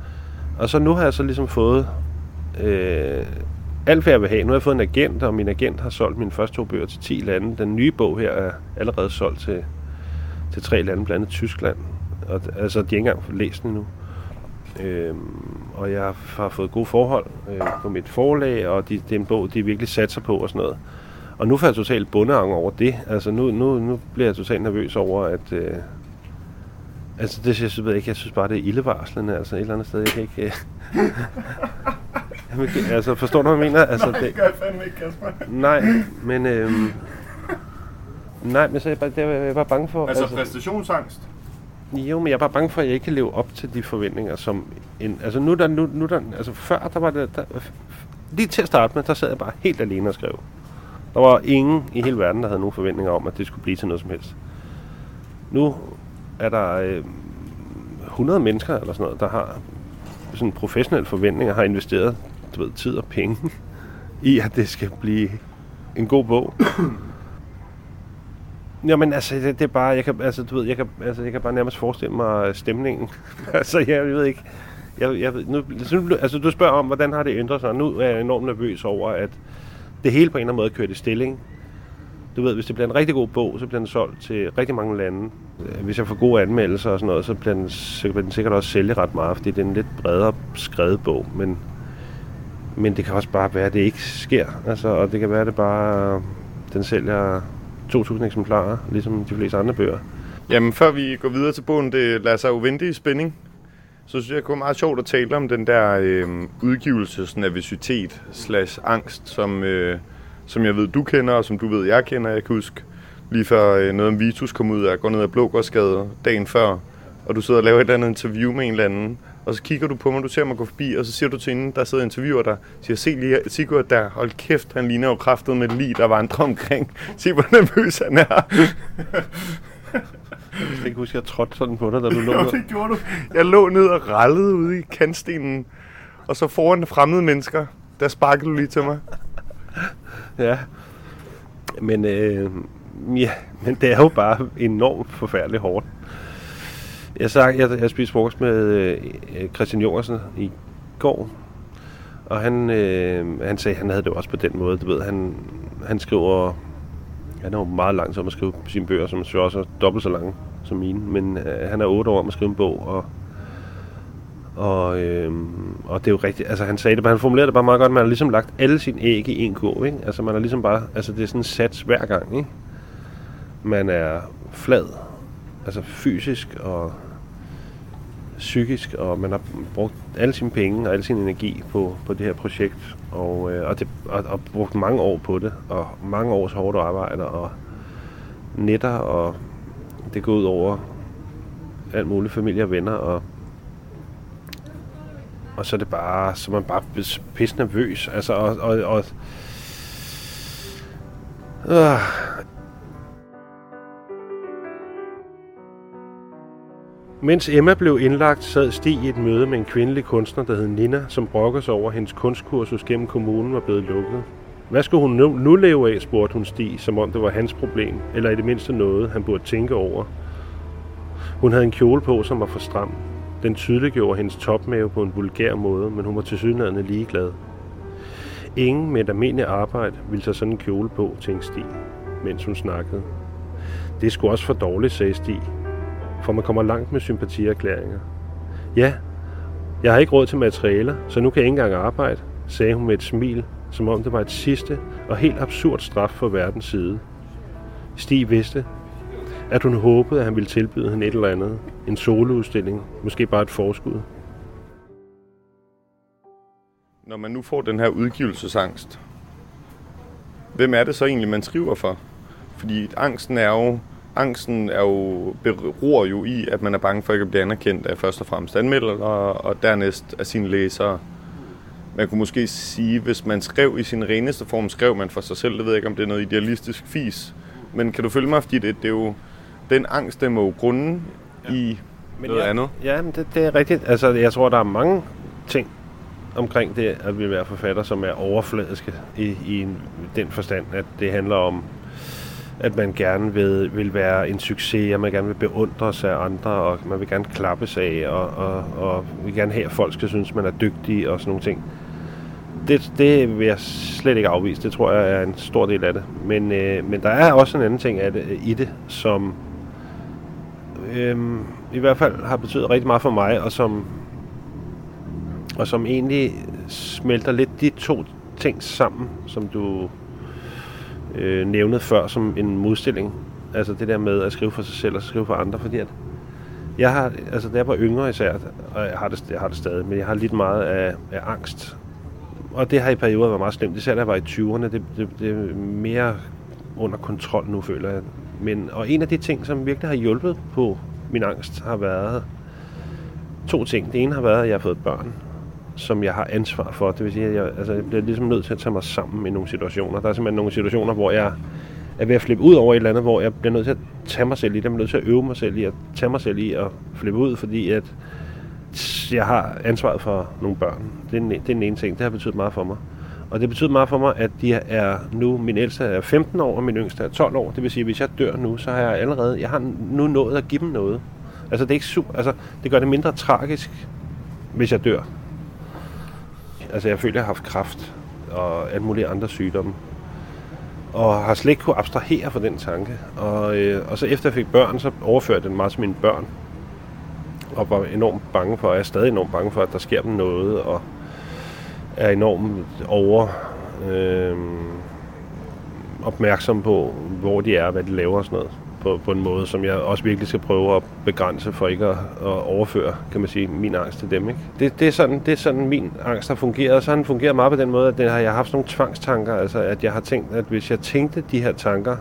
Og så nu har jeg så ligesom fået øh, alt, hvad jeg vil have. Nu har jeg fået en agent, og min agent har solgt mine første to bøger til 10 lande. Den nye bog her er allerede solgt til, til tre lande, blandt andet Tyskland. Og, altså, de har ikke engang læst den endnu. Øh, og jeg har fået gode forhold øh, på mit forlag, og de, det er en bog, de virkelig satser på og sådan noget. Og nu får jeg totalt bundeang over det. Altså nu, nu, nu bliver jeg totalt nervøs over, at, øh, Altså, det jeg ved ikke. Jeg synes bare, det er ildevarslende. Altså, et eller andet sted. Jeg kan ikke... Uh... altså, forstår du, hvad jeg mener? Altså, nej, det gør jeg fandme ikke, Kasper. Nej, men... Øhm... Nej, men så er jeg bare, det er jeg bare bange for... Altså, altså præstationsangst? Jo, men jeg er bare bange for, at jeg ikke kan leve op til de forventninger, som... En, altså, nu der, nu, nu der... Altså, før, der var det... Der, lige til at starte med, der sad jeg bare helt alene og skrev. Der var ingen i hele verden, der havde nogen forventninger om, at det skulle blive til noget som helst. Nu er der øh, 100 mennesker eller sådan noget, der har sådan professionelle forventninger, har investeret du ved, tid og penge i, at det skal blive en god bog. Jamen altså, det, det er bare, jeg kan, altså, du ved, jeg kan, altså, jeg kan bare nærmest forestille mig øh, stemningen. altså, jeg, jeg ved ikke, jeg, jeg, nu, altså, du spørger om, hvordan har det ændret sig, nu er jeg enormt nervøs over, at det hele på en eller anden måde kørt i stilling du ved, hvis det bliver en rigtig god bog, så bliver den solgt til rigtig mange lande. Øh, hvis jeg får gode anmeldelser og sådan noget, så bliver den, så bliver den sikkert også sælge ret meget, fordi det er en lidt bredere skrevet bog. Men, men det kan også bare være, at det ikke sker. Altså, og det kan være, at det bare øh, den sælger 2.000 eksemplarer, ligesom de fleste andre bøger. Jamen, før vi går videre til bogen, det lader sig jo vente i spænding. Så synes jeg, det kunne være meget sjovt at tale om den der øh, udgivelsesnervositet slash angst, som, øh, som jeg ved, du kender, og som du ved, jeg kender. Jeg kan huske lige før øh, noget om Vitus kom ud, og jeg går ned ad Blågårdsgade dagen før, og du sidder og laver et eller andet interview med en eller anden, og så kigger du på mig, du ser mig gå forbi, og så siger du til hende, der sidder interviewer der, siger, se lige Sigurd der, hold kæft, han ligner jo kraftet med lige, der vandrer omkring. Se, hvor nervøs han er. Jeg kan ikke huske, at jeg trådte sådan på dig, da du lå Jo, det gjorde du. Jeg lå ned og rallede ude i kantstenen, og så foran fremmede mennesker, der sparkede du lige til mig. Ja. Men, øh, ja, men det er jo bare enormt forfærdeligt hårdt. Jeg, sag, jeg, jeg spiste frokost med øh, øh, Christian Jorgensen i går, og han, øh, han sagde, at han havde det også på den måde. Du ved, han, han skriver... Han er jo meget lang om at skrive sine bøger, som jo også er dobbelt så lange som mine. Men øh, han er otte år om at skrive en bog, og og, øh, og det er jo rigtigt, altså han sagde det, han formulerede det bare meget godt, man har ligesom lagt alle sine æg i en kurv, ikke? Altså man har ligesom bare, altså det er sådan en sats hver gang, ikke? Man er flad, altså fysisk og psykisk, og man har brugt alle sine penge og al sin energi på, på det her projekt, og, øh, og, det, og, og brugt mange år på det, og mange års hårdt arbejde, og netter, og det går ud over alt muligt familie og venner, og og så er det bare, så man bare pisse nervøs, altså, og, og, og øh. Mens Emma blev indlagt, sad Stig i et møde med en kvindelig kunstner, der hed Nina, som brokker sig over, at hendes kunstkursus gennem kommunen var blevet lukket. Hvad skulle hun nu, nu leve af, spurgte hun Stig, som om det var hans problem, eller i det mindste noget, han burde tænke over. Hun havde en kjole på, som var for stram. Den tydeliggjorde hendes topmave på en vulgær måde, men hun var tilsyneladende ligeglad. Ingen med et almindeligt arbejde ville tage sådan en kjole på, tænkte Stig, mens hun snakkede. Det skulle også for dårligt, sagde Stig, for man kommer langt med sympatierklæringer. Ja, jeg har ikke råd til materialer, så nu kan jeg ikke engang arbejde, sagde hun med et smil, som om det var et sidste og helt absurd straf for verdens side. Stig vidste, at hun håbede, at han ville tilbyde hende et eller andet. En soloudstilling. Måske bare et forskud. Når man nu får den her udgivelsesangst, hvem er det så egentlig, man skriver for? Fordi angsten er jo, angsten er jo, beror jo i, at man er bange for ikke at blive anerkendt af først og fremmest anmeldere, og, og dernæst af sine læsere. Man kunne måske sige, hvis man skrev i sin reneste form, skrev man for sig selv. Det ved jeg ikke, om det er noget idealistisk fis. Men kan du følge mig, fordi det, det er jo den angst, der må jo grunde ja. i men noget ja, andet. Ja, men det, det er rigtigt. Altså, jeg tror, der er mange ting omkring det, at vi være forfatter, som er overfladiske i, i en, den forstand, at det handler om, at man gerne vil, vil være en succes, og man gerne vil beundres af andre, og man vil gerne klappes af, og, og, og vil gerne have, at folk skal synes, man er dygtig og sådan nogle ting. Det, det vil jeg slet ikke afvise. Det tror jeg er en stor del af det. Men, øh, men der er også en anden ting af det, i det, som øh, i hvert fald har betydet rigtig meget for mig, og som, og som egentlig smelter lidt de to ting sammen, som du øh, nævnet før som en modstilling. Altså det der med at skrive for sig selv og skrive for andre, fordi at jeg har, altså da jeg var yngre især, og jeg har det, jeg har det stadig, men jeg har lidt meget af, af angst. Og det har i perioder været meget slemt, især da jeg var i 20'erne. Det, det, det er mere under kontrol nu, føler jeg. Men, og en af de ting, som virkelig har hjulpet på min angst, har været to ting. Det ene har været, at jeg har fået børn, som jeg har ansvar for. Det vil sige, at jeg, altså, jeg bliver ligesom nødt til at tage mig sammen i nogle situationer. Der er simpelthen nogle situationer, hvor jeg er ved at flippe ud over et eller andet, hvor jeg bliver nødt til at tage mig selv i det. Jeg er nødt til at øve mig selv i at tage mig selv i at flippe ud, fordi at jeg har ansvaret for nogle børn. Det er, den, e-, det er den ene ting. Det har betydet meget for mig. Og det betyder meget for mig, at de er nu, min ældste er 15 år, og min yngste er 12 år. Det vil sige, at hvis jeg dør nu, så har jeg allerede, jeg har nu nået at give dem noget. Altså det er ikke super, altså det gør det mindre tragisk, hvis jeg dør. Altså jeg føler, jeg har haft kræft og alle mulige andre sygdomme. Og har slet ikke kunne abstrahere fra den tanke. Og, øh, og så efter jeg fik børn, så overførte den meget til mine børn. Og var enormt bange for, og jeg er stadig enormt bange for, at der sker dem noget, og er enormt over øh, opmærksom på, hvor de er, hvad de laver og sådan noget. På, på en måde, som jeg også virkelig skal prøve at begrænse for ikke at, at overføre, kan man sige, min angst til dem. Ikke? Det, det, er sådan, det er sådan, min angst har fungeret, og så har den fungeret meget på den måde, at den har, jeg har haft nogle tvangstanker, altså at jeg har tænkt, at hvis jeg tænkte de her tanker,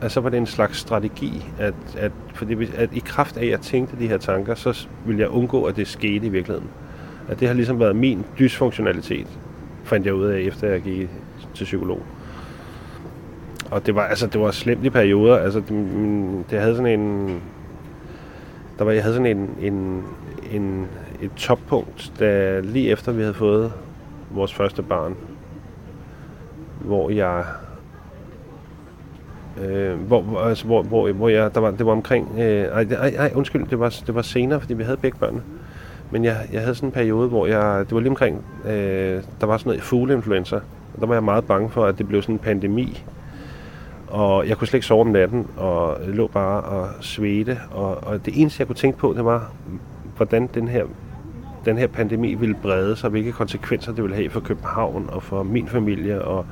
at så var det en slags strategi, at, at, fordi, at i kraft af, at jeg tænkte de her tanker, så ville jeg undgå, at det skete i virkeligheden. At det har ligesom været min dysfunktionalitet, fandt jeg ud af, efter jeg gik til psykolog. Og det var, altså, det var slemt i perioder. Altså, det, det havde sådan en... Der var, jeg havde sådan en, en, en, et toppunkt, da lige efter vi havde fået vores første barn, hvor jeg Øh, hvor, altså, hvor, hvor, hvor jeg, der var, det var omkring, øh, ej, ej, ej, undskyld, det var, det var senere, fordi vi havde begge børnene. Men jeg, jeg havde sådan en periode, hvor jeg, det var lige omkring, øh, der var sådan noget fugleinfluenza. Og der var jeg meget bange for, at det blev sådan en pandemi. Og jeg kunne slet ikke sove om natten, og lå bare og svedte. Og, og det eneste, jeg kunne tænke på, det var, hvordan den her, den her pandemi ville brede sig, hvilke konsekvenser det ville have for København og for min familie. Og,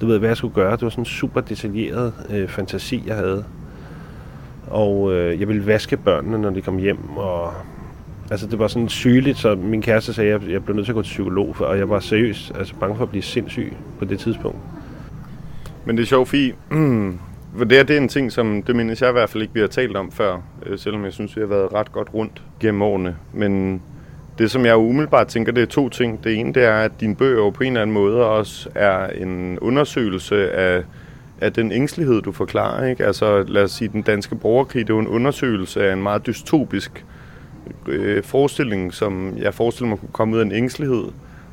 du ved, hvad jeg skulle gøre. Det var sådan en super detaljeret øh, fantasi, jeg havde. Og øh, jeg ville vaske børnene, når de kom hjem, og altså det var sådan sygeligt, så min kæreste sagde, at jeg blev nødt til at gå til psykolog, for, og jeg var seriøst altså bange for at blive sindssyg på det tidspunkt. Men det er sjovt, fordi mm, det, her, det er en ting, som det mindes jeg i hvert fald ikke, vi har talt om før, øh, selvom jeg synes, vi har været ret godt rundt gennem årene. Men det, som jeg umiddelbart tænker, det er to ting. Det ene, det er, at din bøger på en eller anden måde også er en undersøgelse af, af den ængstelighed, du forklarer. Ikke? Altså, lad os sige, den danske borgerkrig, det er jo en undersøgelse af en meget dystopisk øh, forestilling, som jeg forestiller mig kunne komme ud af en ængstelighed.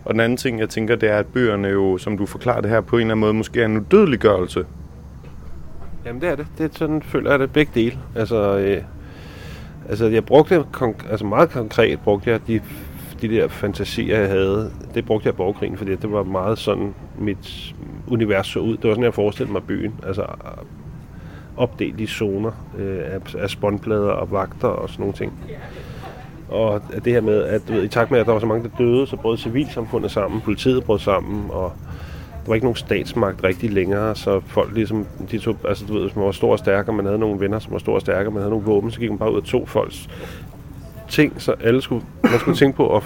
Og den anden ting, jeg tænker, det er, at bøgerne jo, som du forklarer det her, på en eller anden måde måske er en udødeliggørelse. Jamen det er det. Det er sådan, føler jeg det begge dele. Altså, øh, Altså, jeg brugte altså meget konkret brugte jeg de, de der fantasier, jeg havde. Det brugte jeg i borgerkrigen, fordi det var meget sådan, mit univers så ud. Det var sådan, jeg forestillede mig byen. Altså, opdelt i zoner øh, af, af spåndplader og vagter og sådan nogle ting. Og det her med, at du ved, i takt med, at der var så mange, der døde, så brød civilsamfundet sammen, politiet brød sammen, og der var ikke nogen statsmagt rigtig længere, så folk ligesom, de tog, altså du ved, hvis man var stor og stærk, og man havde nogle venner, som var stor og stærke, og man havde nogle våben, så gik man bare ud og tog folks ting, så alle skulle, man skulle tænke på at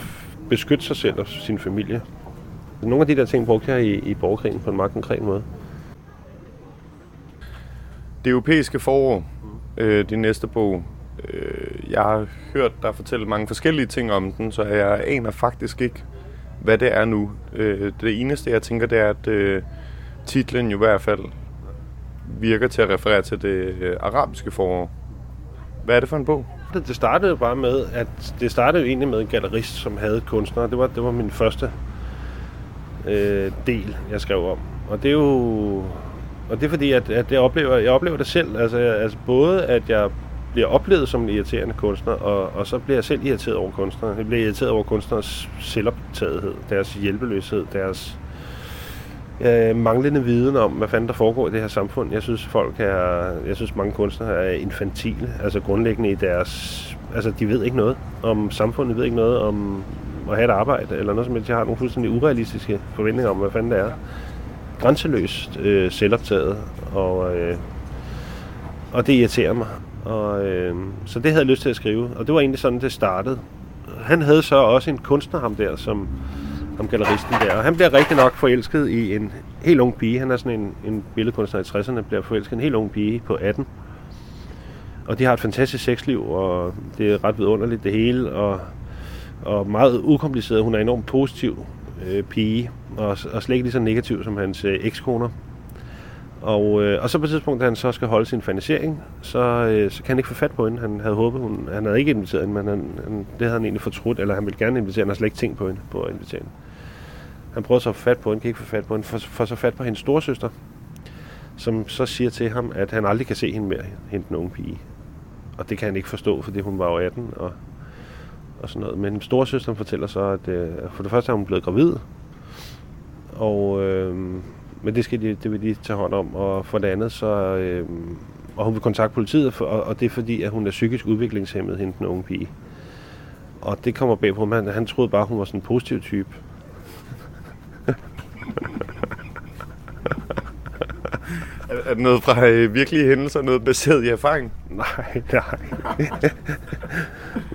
beskytte sig selv og sin familie. Nogle af de der ting brugte jeg i, i borgerkrigen på en meget konkret måde. Det europæiske forår, øh, din næste bog, øh, jeg har hørt dig fortælle mange forskellige ting om den, så jeg aner faktisk ikke, hvad det er nu. Øh, det eneste, jeg tænker, det er, at øh, titlen jo i hvert fald virker til at referere til det øh, arabiske forår. Hvad er det for en bog? Det, det startede bare med, at det startede jo egentlig med en gallerist, som havde kunstnere. Det var, det var min første øh, del, jeg skrev om. Og det er jo... Og det er fordi, at, at jeg, oplever, jeg oplever det selv. Altså, jeg, altså både, at jeg bliver oplevet som en irriterende kunstner, og, og så bliver jeg selv irriteret over kunstnere. Jeg bliver irriteret over kunstners selvoptagethed, deres hjælpeløshed, deres øh, manglende viden om, hvad fanden der foregår i det her samfund. Jeg synes, folk er, jeg synes, mange kunstnere er infantile, altså grundlæggende i deres, altså de ved ikke noget om samfundet, de ved ikke noget om at have et arbejde, eller noget som helst. Jeg har nogle fuldstændig urealistiske forventninger om, hvad fanden det er. Grænseløst øh, selvoptaget, og, øh, og det irriterer mig. Og, øh, så det havde jeg lyst til at skrive, og det var egentlig sådan, det startede. Han havde så også en kunstner, ham der, som ham galleristen der, og han bliver rigtig nok forelsket i en helt ung pige. Han er sådan en, en billedkunstner i 60'erne, bliver forelsket i en helt ung pige på 18. Og de har et fantastisk sexliv, og det er ret vidunderligt det hele, og, og meget ukompliceret. Hun er enormt positiv øh, pige, og, og slet ikke lige så negativ som hans øh, ekskoner. Og, øh, og så på et tidspunkt, da han så skal holde sin fanisering, så, øh, så kan han ikke få fat på hende. Han havde håbet, hun, han havde ikke inviteret hende, men han, han, det havde han egentlig fortrudt, eller han ville gerne invitere hende, han har slet ikke tænkt på hende, på at invitere hende. Han prøver så at få fat på hende, kan ikke få fat på hende, for, for så fat på hendes storsøster, som så siger til ham, at han aldrig kan se hende mere, hende den unge pige. Og det kan han ikke forstå, fordi hun var jo 18 og, og sådan noget. Men storsøsteren fortæller så, at øh, for det første er hun blevet gravid, og øh, men det, skal de, det vil de tage hånd om. Og for det andet, så... Øh, og hun vil kontakte politiet, for, og, og det er fordi, at hun er psykisk udviklingshemmet, hende den unge pige. Og det kommer bag på ham. Han, han troede bare, hun var sådan en positiv type. er det noget fra øh, virkelige hændelser, noget baseret i erfaring? Nej, nej.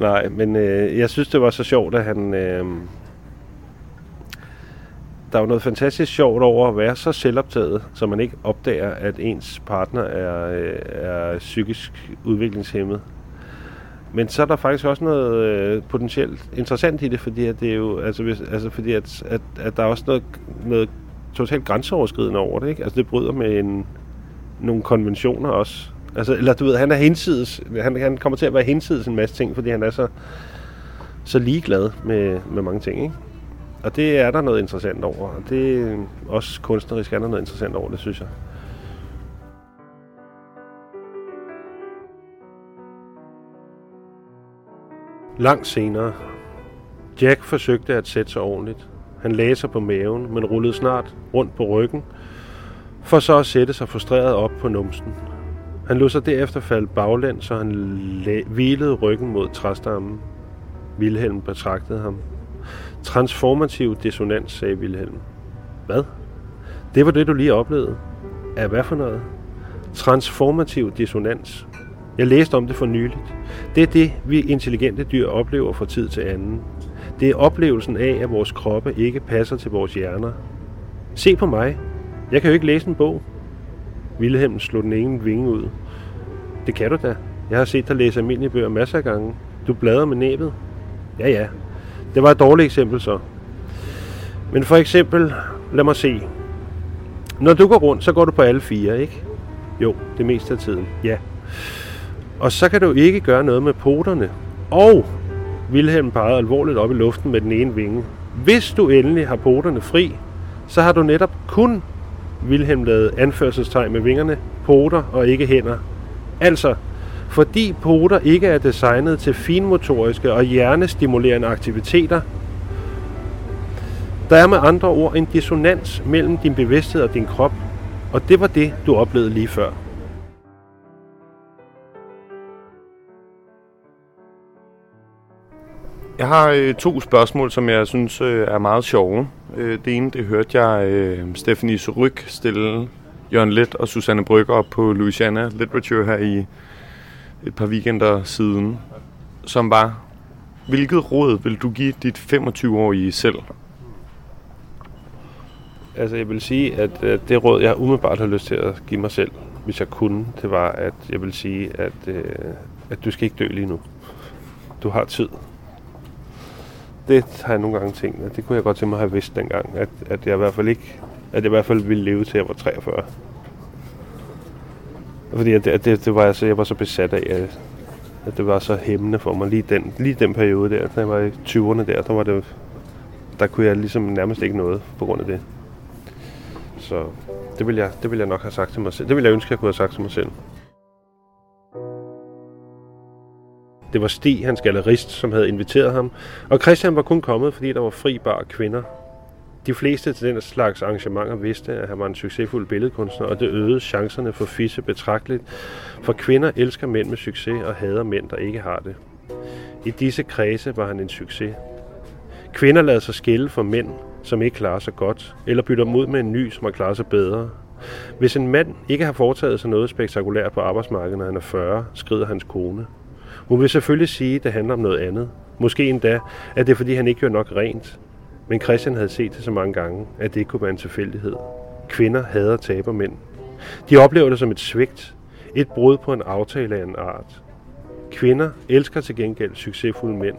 nej, men øh, jeg synes, det var så sjovt, at han... Øh, der er jo noget fantastisk sjovt over at være så selvoptaget, så man ikke opdager, at ens partner er, øh, er psykisk udviklingshemmet. Men så er der faktisk også noget øh, potentielt interessant i det, fordi at det er jo, altså, hvis, altså fordi at, at, at der er også noget, noget totalt grænseoverskridende over det, ikke? Altså det bryder med en, nogle konventioner også. Altså, eller du ved, han er hensides, han, han kommer til at være hensides en masse ting, fordi han er så, så ligeglad med, med mange ting, ikke? Og det er der noget interessant over, og det er også kunstnerisk er der noget interessant over, det synes jeg. Langt senere. Jack forsøgte at sætte sig ordentligt. Han lagde sig på maven, men rullede snart rundt på ryggen, for så at sætte sig frustreret op på numsen. Han lod sig derefter falde baglæns, så han hvilede ryggen mod træstammen. Vilhelm betragtede ham. Transformativ dissonans, sagde Vilhelm. Hvad? Det var det, du lige oplevede. Er hvad for noget? Transformativ dissonans. Jeg læste om det for nyligt. Det er det, vi intelligente dyr oplever fra tid til anden. Det er oplevelsen af, at vores kroppe ikke passer til vores hjerner. Se på mig. Jeg kan jo ikke læse en bog. Vilhelm slog den ene vinge ud. Det kan du da. Jeg har set dig læse almindelige bøger masser af gange. Du bladrer med næbet. Ja, ja. Det var et dårligt eksempel så. Men for eksempel, lad mig se. Når du går rundt, så går du på alle fire, ikke? Jo, det meste af tiden, ja. Og så kan du ikke gøre noget med poterne. Og Wilhelm pegede alvorligt op i luften med den ene vinge. Hvis du endelig har poterne fri, så har du netop kun Wilhelm lavet anførselstegn med vingerne, poter og ikke hænder. Altså, fordi poter ikke er designet til finmotoriske og hjernestimulerende aktiviteter, der er med andre ord en dissonans mellem din bevidsthed og din krop, og det var det, du oplevede lige før. Jeg har øh, to spørgsmål, som jeg synes øh, er meget sjove. Øh, det ene, det hørte jeg øh, Stephanie Suryk stille Jørgen Let og Susanne Brygger op på Louisiana Literature her i et par weekender siden, som var, hvilket råd vil du give dit 25-årige selv? Altså jeg vil sige, at øh, det råd, jeg umiddelbart har lyst til at give mig selv, hvis jeg kunne, det var, at jeg vil sige, at, øh, at du skal ikke dø lige nu. Du har tid det har jeg nogle gange tænkt, at det kunne jeg godt tænke mig at have vidst dengang, at, at jeg i hvert fald ikke, at jeg i hvert fald ville leve til jeg var 43. Fordi at det, at det, det var altså, jeg var så besat af, at, at det var så hæmmende for mig lige den, lige den periode der, da jeg var i 20'erne der, der var det, der kunne jeg ligesom nærmest ikke noget på grund af det. Så det vil jeg, det vil jeg nok have sagt til mig selv. Det vil jeg ønske, jeg kunne have sagt til mig selv. Det var Stig, hans gallerist, som havde inviteret ham, og Christian var kun kommet, fordi der var fri bar kvinder. De fleste til den slags arrangementer vidste, at han var en succesfuld billedkunstner, og det øgede chancerne for fisse betragteligt, for kvinder elsker mænd med succes og hader mænd, der ikke har det. I disse kredse var han en succes. Kvinder lader sig skille for mænd, som ikke klarer sig godt, eller bytter mod med en ny, som har klaret sig bedre. Hvis en mand ikke har foretaget sig noget spektakulært på arbejdsmarkedet, når han er 40, skrider hans kone. Hun vil selvfølgelig sige, at det handler om noget andet. Måske endda, at det er fordi, han ikke gør nok rent. Men Christian havde set det så mange gange, at det ikke kunne være en tilfældighed. Kvinder hader taber mænd. De oplever det som et svigt, et brud på en aftale af en art. Kvinder elsker til gengæld succesfulde mænd,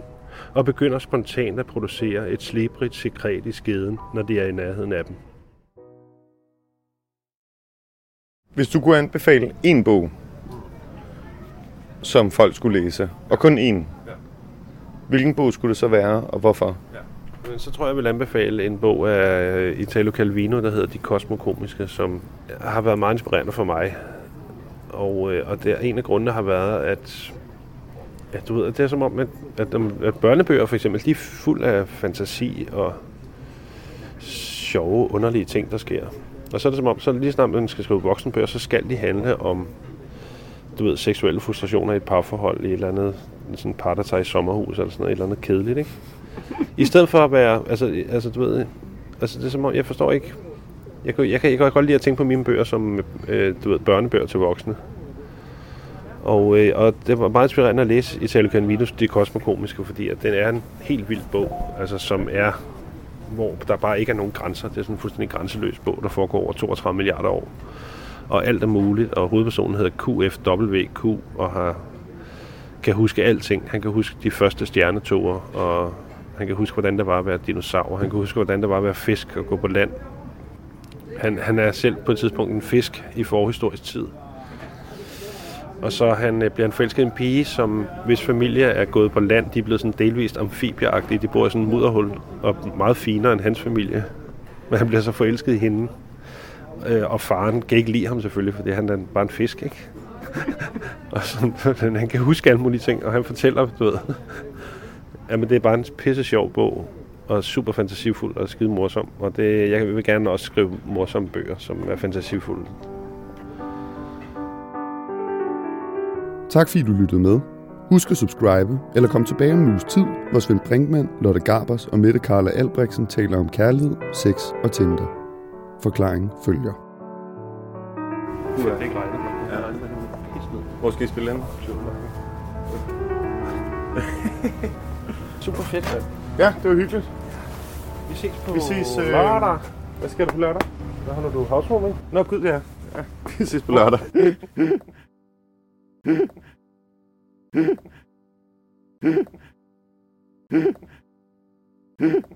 og begynder spontant at producere et slibrigt sekret i skeden, når de er i nærheden af dem. Hvis du kunne anbefale en bog, som folk skulle læse, og kun én. Ja. Hvilken bog skulle det så være, og hvorfor? Ja. Men så tror jeg, jeg vil anbefale en bog af øh, Italo Calvino, der hedder De Kosmokomiske, som har været meget inspirerende for mig. Og, øh, og det er en af grundene har været, at ja, du ved, det er som om, at, at, at børnebøger for eksempel, de er fuld af fantasi og sjove, underlige ting, der sker. Og så er det som om, så lige snart man skal skrive voksenbøger, så skal de handle om du ved, seksuelle frustrationer i et parforhold i et eller andet sådan par, der tager i sommerhus eller sådan noget, et eller andet kedeligt, ikke? I stedet for at være, altså, altså du ved, altså det er som om, jeg forstår ikke, jeg kan, jeg kan, jeg kan godt lide at tænke på mine bøger som, øh, du ved, børnebøger til voksne. Og, øh, og det var meget inspirerende at læse Italo Canvinos Det Kosmokomiske, fordi at den er en helt vild bog, altså som er hvor der bare ikke er nogen grænser. Det er sådan en fuldstændig grænseløs bog, der foregår over 32 milliarder år. Og alt er muligt, og hovedpersonen hedder QFWQ, og har, kan huske alting. Han kan huske de første stjernetoger, og han kan huske, hvordan det var at være dinosaur. Han kan huske, hvordan det var at være fisk og gå på land. Han, han er selv på et tidspunkt en fisk i forhistorisk tid. Og så han, øh, bliver han forelsket i en pige, som hvis familie er gået på land. De er blevet sådan delvist amfibieagtige. De bor i sådan en mudderhul og meget finere end hans familie. Men han bliver så forelsket i hende. Øh, og faren kan ikke lide ham selvfølgelig, fordi han er bare en fisk, ikke? og sådan, han kan huske alle mulige ting, og han fortæller, du ved, jamen det er bare en pisse sjov bog, og super fantasifuld og skide morsom. Og det, jeg vil gerne også skrive morsomme bøger, som er fantasifulde. Tak fordi du lyttede med. Husk at subscribe, eller kom tilbage om en uges tid, hvor Svend Brinkmann, Lotte Garbers og Mette Karla Albrechtsen taler om kærlighed, sex og Tinder. Forklaringen følger. Er. Ja. Hvor skal I spille den? Super fedt, mand. Ja, det var hyggeligt. Vi ses på Vi ses, øh, lørdag. Hvad skal du på lørdag? Hvad holder du housewarming? Nå, gud, ja. ja. Vi ses på lørdag.